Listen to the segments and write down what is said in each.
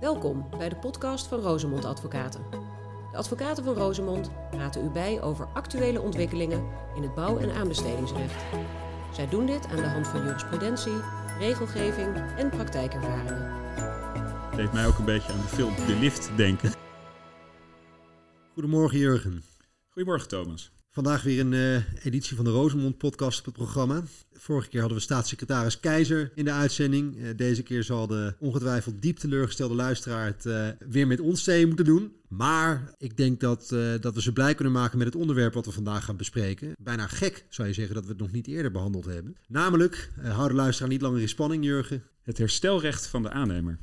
Welkom bij de podcast van Rosemond Advocaten. De advocaten van Rosemond praten u bij over actuele ontwikkelingen in het bouw- en aanbestedingsrecht. Zij doen dit aan de hand van jurisprudentie, regelgeving en praktijkervaringen. Het deed mij ook een beetje aan de film De Lift denken. Goedemorgen Jurgen. Goedemorgen Thomas. Vandaag weer een uh, editie van de Rosemond podcast op het programma. Vorige keer hadden we staatssecretaris Keizer in de uitzending. Uh, deze keer zal de ongetwijfeld diep teleurgestelde luisteraar het uh, weer met ons twee moeten doen. Maar ik denk dat, dat we ze blij kunnen maken met het onderwerp wat we vandaag gaan bespreken. Bijna gek zou je zeggen dat we het nog niet eerder behandeld hebben. Namelijk, hou de luisteraar niet langer in spanning Jurgen. Het herstelrecht van de aannemer.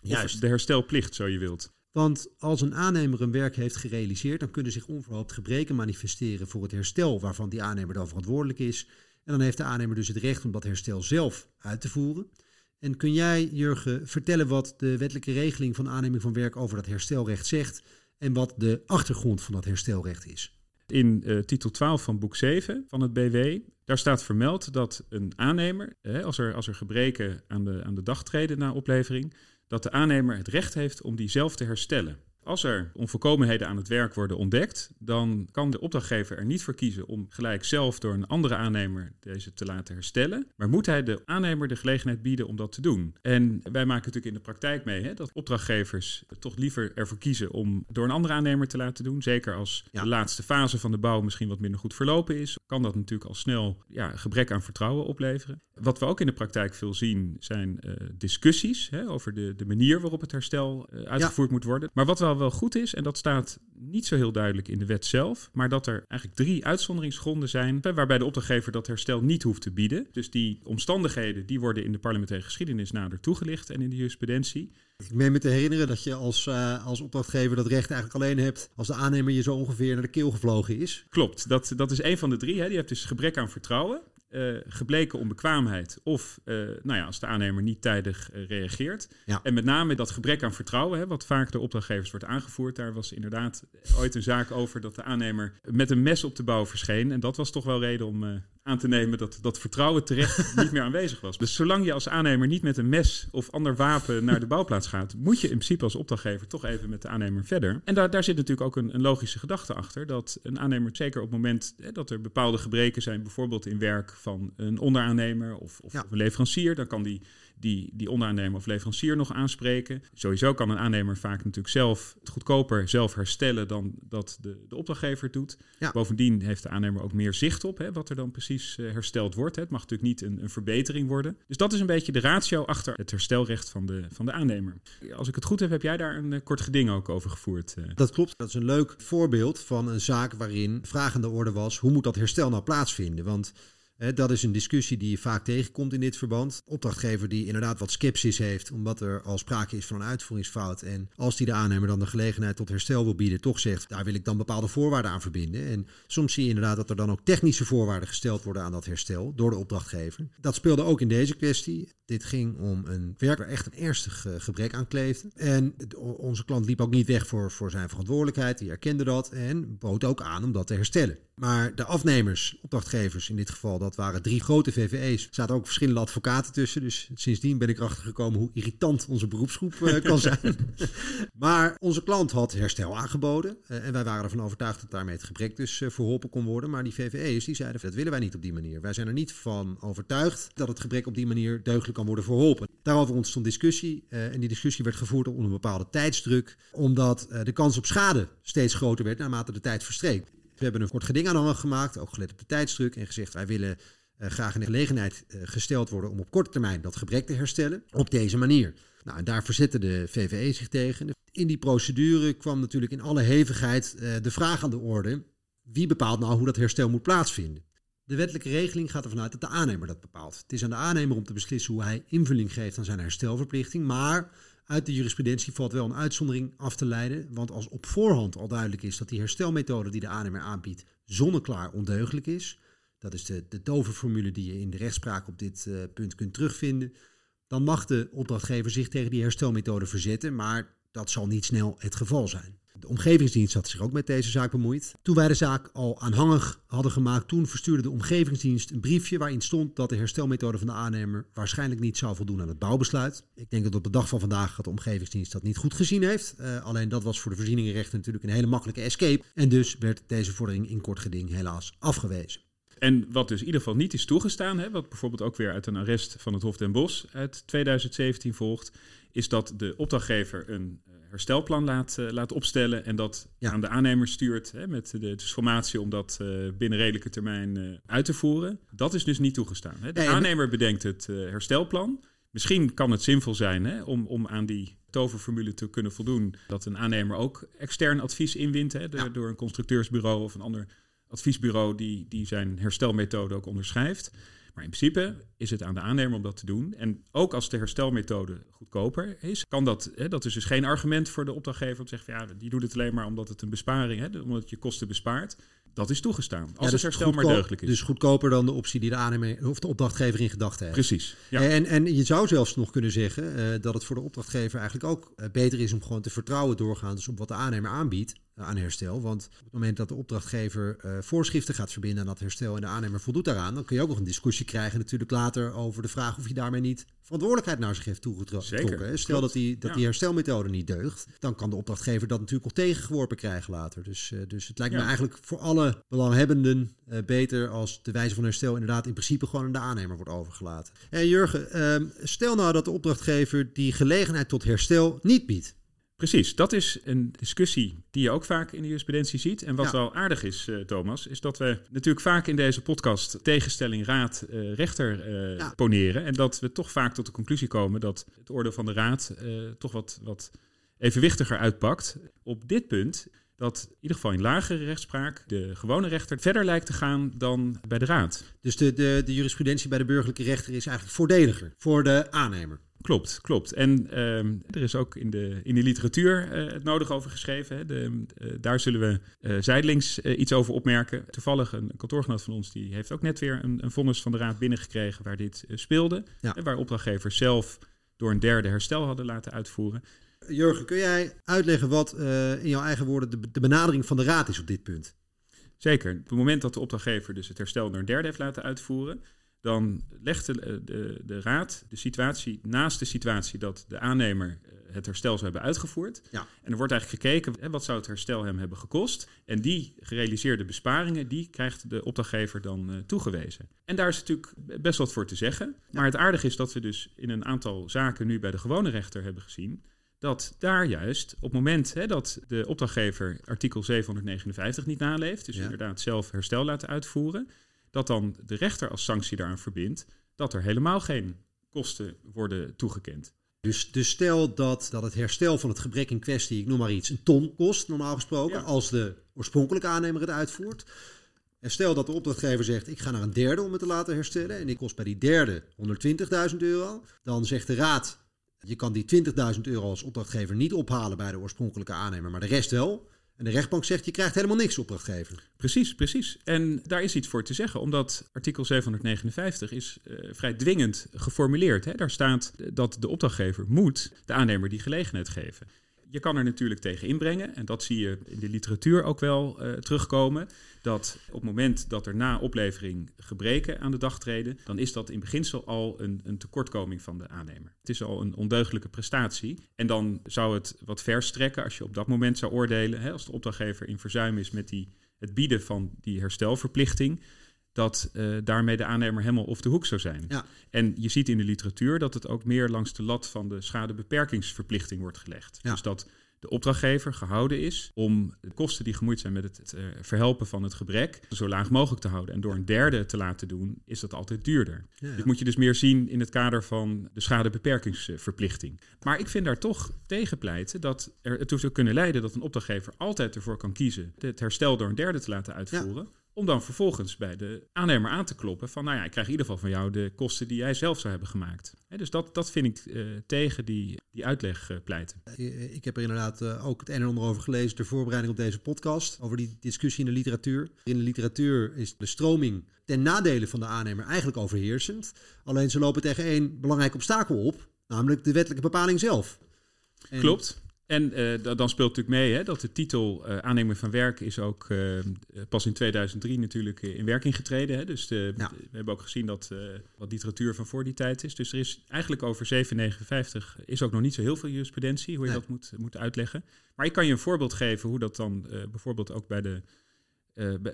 Juist. Of de herstelplicht, zo je wilt. Want als een aannemer een werk heeft gerealiseerd, dan kunnen zich onverhoopt gebreken manifesteren voor het herstel waarvan die aannemer dan verantwoordelijk is. En dan heeft de aannemer dus het recht om dat herstel zelf uit te voeren. En kun jij, Jurgen, vertellen wat de wettelijke regeling van aanneming van werk over dat herstelrecht zegt en wat de achtergrond van dat herstelrecht is? In uh, titel 12 van boek 7 van het BW, daar staat vermeld dat een aannemer, als, er, als er gebreken aan de, aan de dag treden na oplevering, dat de aannemer het recht heeft om die zelf te herstellen. Als er onvolkomenheden aan het werk worden ontdekt, dan kan de opdrachtgever er niet voor kiezen om gelijk zelf door een andere aannemer deze te laten herstellen. Maar moet hij de aannemer de gelegenheid bieden om dat te doen? En wij maken natuurlijk in de praktijk mee hè, dat opdrachtgevers toch liever ervoor kiezen om door een andere aannemer te laten doen. Zeker als de laatste fase van de bouw misschien wat minder goed verlopen is, kan dat natuurlijk al snel ja, gebrek aan vertrouwen opleveren. Wat we ook in de praktijk veel zien zijn uh, discussies hè, over de, de manier waarop het herstel uh, uitgevoerd ja. moet worden. Maar wat wel wel goed is, en dat staat niet zo heel duidelijk in de wet zelf, maar dat er eigenlijk drie uitzonderingsgronden zijn waarbij de opdrachtgever dat herstel niet hoeft te bieden. Dus die omstandigheden die worden in de parlementaire geschiedenis nader toegelicht en in de jurisprudentie. Ik meen me te herinneren dat je als, uh, als opdrachtgever dat recht eigenlijk alleen hebt als de aannemer je zo ongeveer naar de keel gevlogen is. Klopt, dat, dat is een van de drie. Hè. Die hebt dus gebrek aan vertrouwen. Uh, gebleken onbekwaamheid of uh, nou ja, als de aannemer niet tijdig uh, reageert. Ja. En met name dat gebrek aan vertrouwen, hè, wat vaak door opdrachtgevers wordt aangevoerd. Daar was inderdaad ooit een zaak over dat de aannemer met een mes op de bouw verscheen. En dat was toch wel reden om aan te nemen dat dat vertrouwen terecht niet meer aanwezig was. Dus zolang je als aannemer niet met een mes of ander wapen naar de bouwplaats gaat, moet je in principe als opdrachtgever toch even met de aannemer verder. En daar, daar zit natuurlijk ook een, een logische gedachte achter. Dat een aannemer, zeker op het moment hè, dat er bepaalde gebreken zijn, bijvoorbeeld in werk van een onderaannemer of, of, ja. of een leverancier, dan kan die die, die onderaannemer of leverancier nog aanspreken. Sowieso kan een aannemer vaak natuurlijk zelf het goedkoper zelf herstellen dan dat de, de opdrachtgever doet. Ja. Bovendien heeft de aannemer ook meer zicht op hè, wat er dan precies uh, hersteld wordt. Hè. Het mag natuurlijk niet een, een, verbetering worden. Dus dat is een beetje de ratio achter het herstelrecht van de, van de aannemer. Als ik het goed heb, heb jij daar een uh, kort geding ook over gevoerd. Uh. Dat klopt. Dat is een leuk voorbeeld van een zaak waarin vragende orde was: hoe moet dat herstel nou plaatsvinden? Want dat is een discussie die je vaak tegenkomt in dit verband. Opdrachtgever die inderdaad wat sceptisch heeft, omdat er al sprake is van een uitvoeringsfout. En als die de aannemer dan de gelegenheid tot herstel wil bieden, toch zegt, daar wil ik dan bepaalde voorwaarden aan verbinden. En soms zie je inderdaad dat er dan ook technische voorwaarden gesteld worden aan dat herstel door de opdrachtgever. Dat speelde ook in deze kwestie. Dit ging om een werk waar echt een ernstig gebrek aan kleefde. En onze klant liep ook niet weg voor, voor zijn verantwoordelijkheid. Die erkende dat en bood ook aan om dat te herstellen. Maar de afnemers, opdrachtgevers in dit geval, dat waren drie grote VVE's. Er zaten ook verschillende advocaten tussen. Dus sindsdien ben ik erachter gekomen hoe irritant onze beroepsgroep uh, kan zijn. maar onze klant had herstel aangeboden. Uh, en wij waren ervan overtuigd dat daarmee het gebrek dus uh, verholpen kon worden. Maar die VVE's die zeiden, dat willen wij niet op die manier. Wij zijn er niet van overtuigd dat het gebrek op die manier deugdelijk kan worden verholpen. Daarover ontstond discussie. en die discussie werd gevoerd onder een bepaalde tijdsdruk. Omdat de kans op schade steeds groter werd naarmate de tijd verstreek. We hebben een kort geding aan gemaakt, ook gelet op de tijdsdruk. En gezegd, wij willen uh, graag in de gelegenheid uh, gesteld worden om op korte termijn dat gebrek te herstellen. Op deze manier. Nou, en daar verzette de VVE zich tegen. In die procedure kwam natuurlijk in alle hevigheid uh, de vraag aan de orde. Wie bepaalt nou hoe dat herstel moet plaatsvinden? De wettelijke regeling gaat ervan uit dat de aannemer dat bepaalt. Het is aan de aannemer om te beslissen hoe hij invulling geeft aan zijn herstelverplichting. Maar uit de jurisprudentie valt wel een uitzondering af te leiden, want als op voorhand al duidelijk is dat die herstelmethode die de aannemer aanbiedt zonneklaar ondeugelijk is, dat is de, de toverformule die je in de rechtspraak op dit uh, punt kunt terugvinden, dan mag de opdrachtgever zich tegen die herstelmethode verzetten, maar dat zal niet snel het geval zijn. De omgevingsdienst had zich ook met deze zaak bemoeid. Toen wij de zaak al aanhangig hadden gemaakt, toen verstuurde de omgevingsdienst een briefje waarin stond dat de herstelmethode van de aannemer waarschijnlijk niet zou voldoen aan het bouwbesluit. Ik denk dat op de dag van vandaag de omgevingsdienst dat niet goed gezien heeft. Uh, alleen dat was voor de voorzieningenrechten natuurlijk een hele makkelijke escape. En dus werd deze vordering in kort geding helaas afgewezen. En wat dus in ieder geval niet is toegestaan, hè, wat bijvoorbeeld ook weer uit een arrest van het Hof den Bosch uit 2017 volgt, is dat de opdrachtgever een eh, herstelplan laat, uh, laat opstellen en dat aan de aannemer stuurt hè, met de, de transformatie om dat uh, binnen redelijke termijn uit te voeren. Dat is dus niet toegestaan. Hè. De aannemer bedenkt het herstelplan. Misschien kan het zinvol zijn hè, om, om aan die toverformule te kunnen voldoen, dat een aannemer ook extern advies inwint hè, door een constructeursbureau of een ander adviesbureau die, die zijn herstelmethode ook onderschrijft. Maar in principe is het aan de aannemer om dat te doen. En ook als de herstelmethode goedkoper is, kan dat, hè, dat is dus geen argument voor de opdrachtgever om te zeggen, ja, die doet het alleen maar omdat het een besparing, hè, omdat je kosten bespaart. Dat is toegestaan. Als ja, dus het herstel maar deugdelijk is. Dus goedkoper dan de optie die de aannemer of de opdrachtgever in gedachten heeft. Precies. Ja. En, en je zou zelfs nog kunnen zeggen uh, dat het voor de opdrachtgever eigenlijk ook uh, beter is om gewoon te vertrouwen doorgaans op wat de aannemer aanbiedt aan herstel. Want op het moment dat de opdrachtgever uh, voorschriften gaat verbinden aan dat herstel en de aannemer voldoet daaraan, dan kun je ook nog een discussie krijgen natuurlijk later over de vraag of je daarmee niet verantwoordelijkheid naar zich heeft toegetrokken. Stel dat die, dat die herstelmethode niet deugt, dan kan de opdrachtgever dat natuurlijk ook tegengeworpen krijgen later. Dus, uh, dus het lijkt me eigenlijk voor alle belanghebbenden uh, beter als de wijze van herstel inderdaad in principe gewoon aan de aannemer wordt overgelaten. En Jurgen, uh, stel nou dat de opdrachtgever die gelegenheid tot herstel niet biedt. Precies, dat is een discussie die je ook vaak in de jurisprudentie ziet. En wat wel aardig is, uh, Thomas, is dat we natuurlijk vaak in deze podcast tegenstelling raad-rechter uh, uh, ja. poneren. En dat we toch vaak tot de conclusie komen dat het oordeel van de raad toch wat, wat evenwichtiger uitpakt. Op dit punt dat in ieder geval in lagere rechtspraak de gewone rechter verder lijkt te gaan dan bij de raad. Dus de, de, de jurisprudentie bij de burgerlijke rechter is eigenlijk voordeliger voor de aannemer. Klopt, klopt. En uh, er is ook in de, in de literatuur uh, het nodig over geschreven. Hè. De, uh, daar zullen we uh, zijdelings iets over opmerken. Toevallig een kantoorgenoot van ons die heeft ook net weer een, een vonnis van de raad binnengekregen waar dit speelde. Ja. waar opdrachtgevers zelf door een derde herstel hadden laten uitvoeren. Jurgen, kun jij uitleggen wat in jouw eigen woorden de, de benadering van de raad is op dit punt? Zeker. Op het moment dat de opdrachtgever dus het herstel door een derde heeft laten uitvoeren, dan legt de, de, de, raad de situatie naast de situatie dat de aannemer eh, het herstel zou hebben uitgevoerd. Ja. En er wordt eigenlijk gekeken, hè, wat zou het herstel hem hebben gekost? En die gerealiseerde besparingen, die krijgt de opdrachtgever dan uh, toegewezen. En daar is natuurlijk best wat voor te zeggen. Maar het aardige is dat we dus in een aantal zaken nu bij de gewone rechter hebben gezien dat daar juist op het moment hè, dat de opdrachtgever artikel 759 niet naleeft, dus inderdaad zelf herstel laten uitvoeren, dat dan de rechter als sanctie daaraan verbindt dat er helemaal geen kosten worden toegekend. Dus, dus stel dat, dat het herstel van het gebrek in kwestie, ik noem maar iets, een ton kost, normaal gesproken, als de oorspronkelijke aannemer het uitvoert. En stel dat de opdrachtgever zegt, ik ga naar een derde om het te laten herstellen en ik kost bij die derde 120.000 euro. Dan zegt de raad, je kan die 20.000 euro als opdrachtgever niet ophalen bij de oorspronkelijke aannemer, maar de rest wel. En de rechtbank zegt, je krijgt helemaal niks opdrachtgever. Precies, precies. En daar is iets voor te zeggen, omdat artikel 759 is uh, vrij dwingend geformuleerd. Hè? Daar staat dat de opdrachtgever moet de aannemer die gelegenheid geven. Je kan er natuurlijk tegen inbrengen, en dat zie je in de literatuur ook wel uh, terugkomen, dat op het moment dat er na oplevering gebreken aan de dag treden, dan is dat in beginsel al een, een tekortkoming van de aannemer. Het is al een ondeugelijke prestatie. En dan zou het wat verstrekken als je op dat moment zou oordelen, hè, als de opdrachtgever in verzuim is met die, het bieden van die herstelverplichting, dat uh, daarmee de aannemer helemaal op de hoek zou zijn. Ja. En je ziet in de literatuur dat het ook meer langs de lat van de schadebeperkingsverplichting wordt gelegd. Ja. Dus dat de opdrachtgever gehouden is om de kosten die gemoeid zijn met het, het uh, verhelpen van het gebrek zo laag mogelijk te houden. En door een derde te laten doen, is dat altijd duurder. Ja, Dit moet je dus meer zien in het kader van de schadebeperkingsverplichting. Maar ik vind daar toch tegen pleiten dat er ertoe zou kunnen leiden dat een opdrachtgever altijd ervoor kan kiezen het herstel door een derde te laten uitvoeren. Om dan vervolgens bij de aannemer aan te kloppen van, nou ja, ik krijg in ieder geval van jou de kosten die jij zelf zou hebben gemaakt. dus dat, dat vind ik uh, tegen die, die uitleg uh, pleiten. Eh, ik heb er inderdaad uh, ook het een en ander over gelezen ter voorbereiding op deze podcast, over die discussie in de literatuur. In de literatuur is de stroming ten nadele van de aannemer eigenlijk overheersend. Alleen ze lopen tegen één belangrijk obstakel op, namelijk de wettelijke bepaling zelf. En Klopt. En uh, dan speelt natuurlijk mee hè, dat de titel uh, aannemer van werk is ook uh, pas in 2003 natuurlijk in werking getreden. Hè. Dus de, ja. we hebben ook gezien dat wat literatuur van voor die tijd is. Dus er is eigenlijk over 759 is ook nog niet zo heel veel jurisprudentie, hoe je nee. dat moet, moet uitleggen. Maar ik kan je een voorbeeld geven hoe dat dan bijvoorbeeld ook bij de,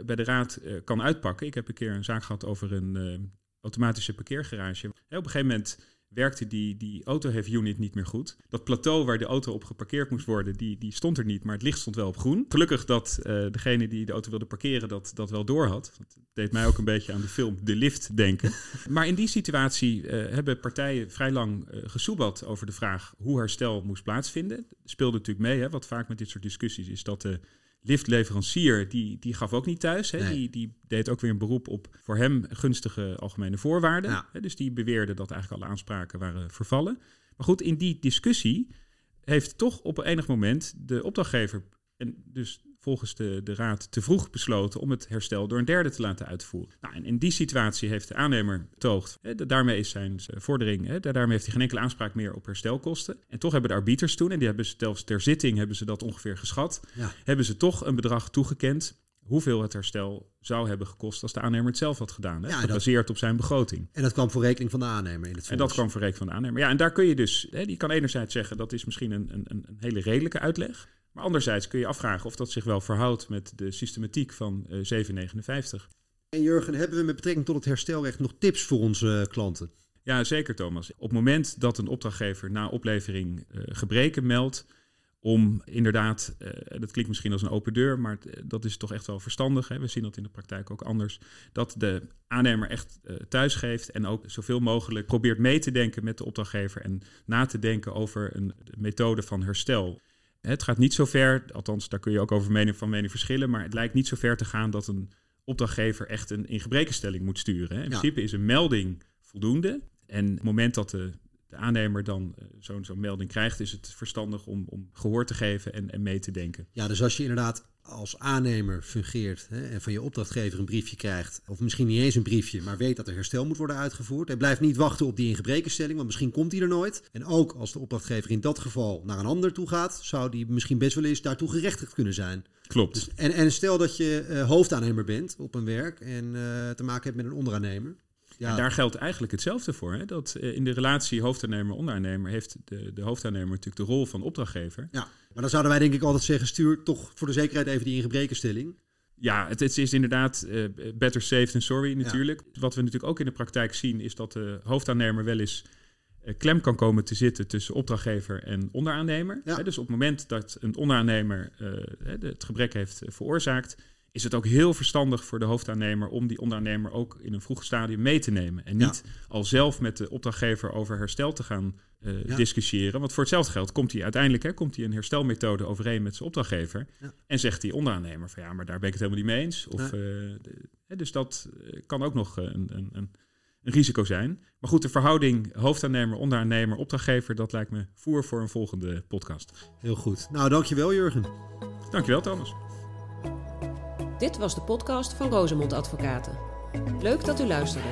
bij de raad kan uitpakken. Ik heb een keer een zaak gehad over een automatische parkeergarage. Op een gegeven moment werkte die, die unit niet meer goed. Dat plateau waar de auto op geparkeerd moest worden, die, die stond er niet, maar het licht stond wel op groen. Gelukkig dat uh, degene die de auto wilde parkeren dat, dat wel door had. Dat deed mij ook een beetje aan de film De Lift denken. maar in die situatie uh, hebben partijen vrij lang uh, gesoebat over de vraag hoe herstel moest plaatsvinden. Speelde natuurlijk mee, hè, wat vaak met dit soort discussies is dat de liftleverancier, die, die gaf ook niet thuis. Hè? Die, die deed ook weer een beroep op voor hem gunstige algemene voorwaarden. Hè? Dus die beweerde dat eigenlijk alle aanspraken waren vervallen. Maar goed, in die discussie heeft toch op enig moment de opdrachtgever, en dus volgens de, de raad te vroeg besloten om het herstel door een derde te laten uitvoeren. Nou, en in die situatie heeft de aannemer betoogd, hè, daarmee is zijn vordering, hè, daarmee heeft hij geen enkele aanspraak meer op herstelkosten. En toch hebben de arbiters toen, en die hebben ze zelfs ter zitting hebben ze dat ongeveer geschat, hebben ze toch een bedrag toegekend hoeveel het herstel zou hebben gekost als de aannemer het zelf had gedaan. Hè? Ja, gebaseerd op zijn begroting. En dat kwam voor rekening van de aannemer in het En dat kwam voor rekening van de aannemer. Ja, en daar kun je dus, hè, die kan enerzijds zeggen dat is misschien een, een, een hele redelijke uitleg. Maar anderzijds kun je afvragen of dat zich wel verhoudt met de systematiek van uh, 759. En Jurgen, hebben we met betrekking tot het herstelrecht nog tips voor onze klanten? Ja, zeker Thomas. Op het moment dat een opdrachtgever na oplevering uh, gebreken meldt, om inderdaad, uh, dat klinkt misschien als een open deur, maar dat is toch echt wel verstandig. Hè? We zien dat in de praktijk ook anders. Dat de aannemer echt uh, thuis geeft en ook zoveel mogelijk probeert mee te denken met de opdrachtgever en na te denken over een methode van herstel. Het gaat niet zo ver, althans daar kun je ook over mening, van mening verschillen, maar het lijkt niet zo ver te gaan dat een opdrachtgever echt een ingebrekenstelling moet sturen. Hè. In principe is een melding voldoende. En op het moment dat de, de aannemer dan uh, zo'n zo'n melding krijgt, is het verstandig om, om gehoor te geven en, en mee te denken. Ja, dus als je inderdaad als aannemer fungeert hè, en van je opdrachtgever een briefje krijgt, of misschien niet eens een briefje, maar weet dat er herstel moet worden uitgevoerd. En blijft niet wachten op die ingebrekenstelling, want misschien komt die er nooit. En ook als de opdrachtgever in dat geval naar een ander toe gaat, zou die misschien best wel eens daartoe gerechtigd kunnen zijn. Klopt. Dus, en, en stel dat je uh, hoofdaannemer bent op een werk en uh, te maken hebt met een onderaannemer. Ja. En daar geldt eigenlijk hetzelfde voor. Hè? Dat uh, in de relatie hoofdaannemer-onderaannemer heeft de, de hoofdaannemer natuurlijk de rol van opdrachtgever. Ja, maar dan zouden wij denk ik altijd zeggen, stuur toch voor de zekerheid even die ingebrekenstelling. Ja, het, het, is inderdaad uh, better safe than sorry natuurlijk. Ja. Wat we natuurlijk ook in de praktijk zien is dat de hoofdaannemer wel eens uh, klem kan komen te zitten tussen opdrachtgever en onderaannemer. Ja. Dus op het moment dat een onderaannemer het gebrek heeft veroorzaakt, is het ook heel verstandig voor de hoofdaannemer om die onderaannemer ook in een vroeg stadium mee te nemen. En niet ja. al zelf met de opdrachtgever over herstel te gaan uh, ja. discussiëren. Want voor hetzelfde geld komt hij uiteindelijk hè, komt hij een herstelmethode overeen met zijn opdrachtgever. Ja. En zegt die onderaannemer van ja, maar daar ben ik het helemaal niet mee eens. Of, uh, de, hè, dus dat eh, kan ook nog een, een, een, een, risico zijn. Maar goed, de verhouding hoofdaannemer, onderaannemer, opdrachtgever, dat lijkt me voer voor een volgende podcast. Heel goed. Nou, dankjewel Jurgen. Dankjewel Thomas. Dit was de podcast van Rosemond Advocaten. Leuk dat u luisterde.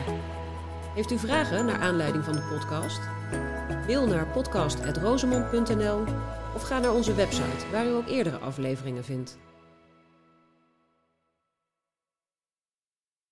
Heeft u vragen naar aanleiding van de podcast? Mail naar podcast.rosemond.nl of ga naar onze website waar u ook eerdere afleveringen vindt.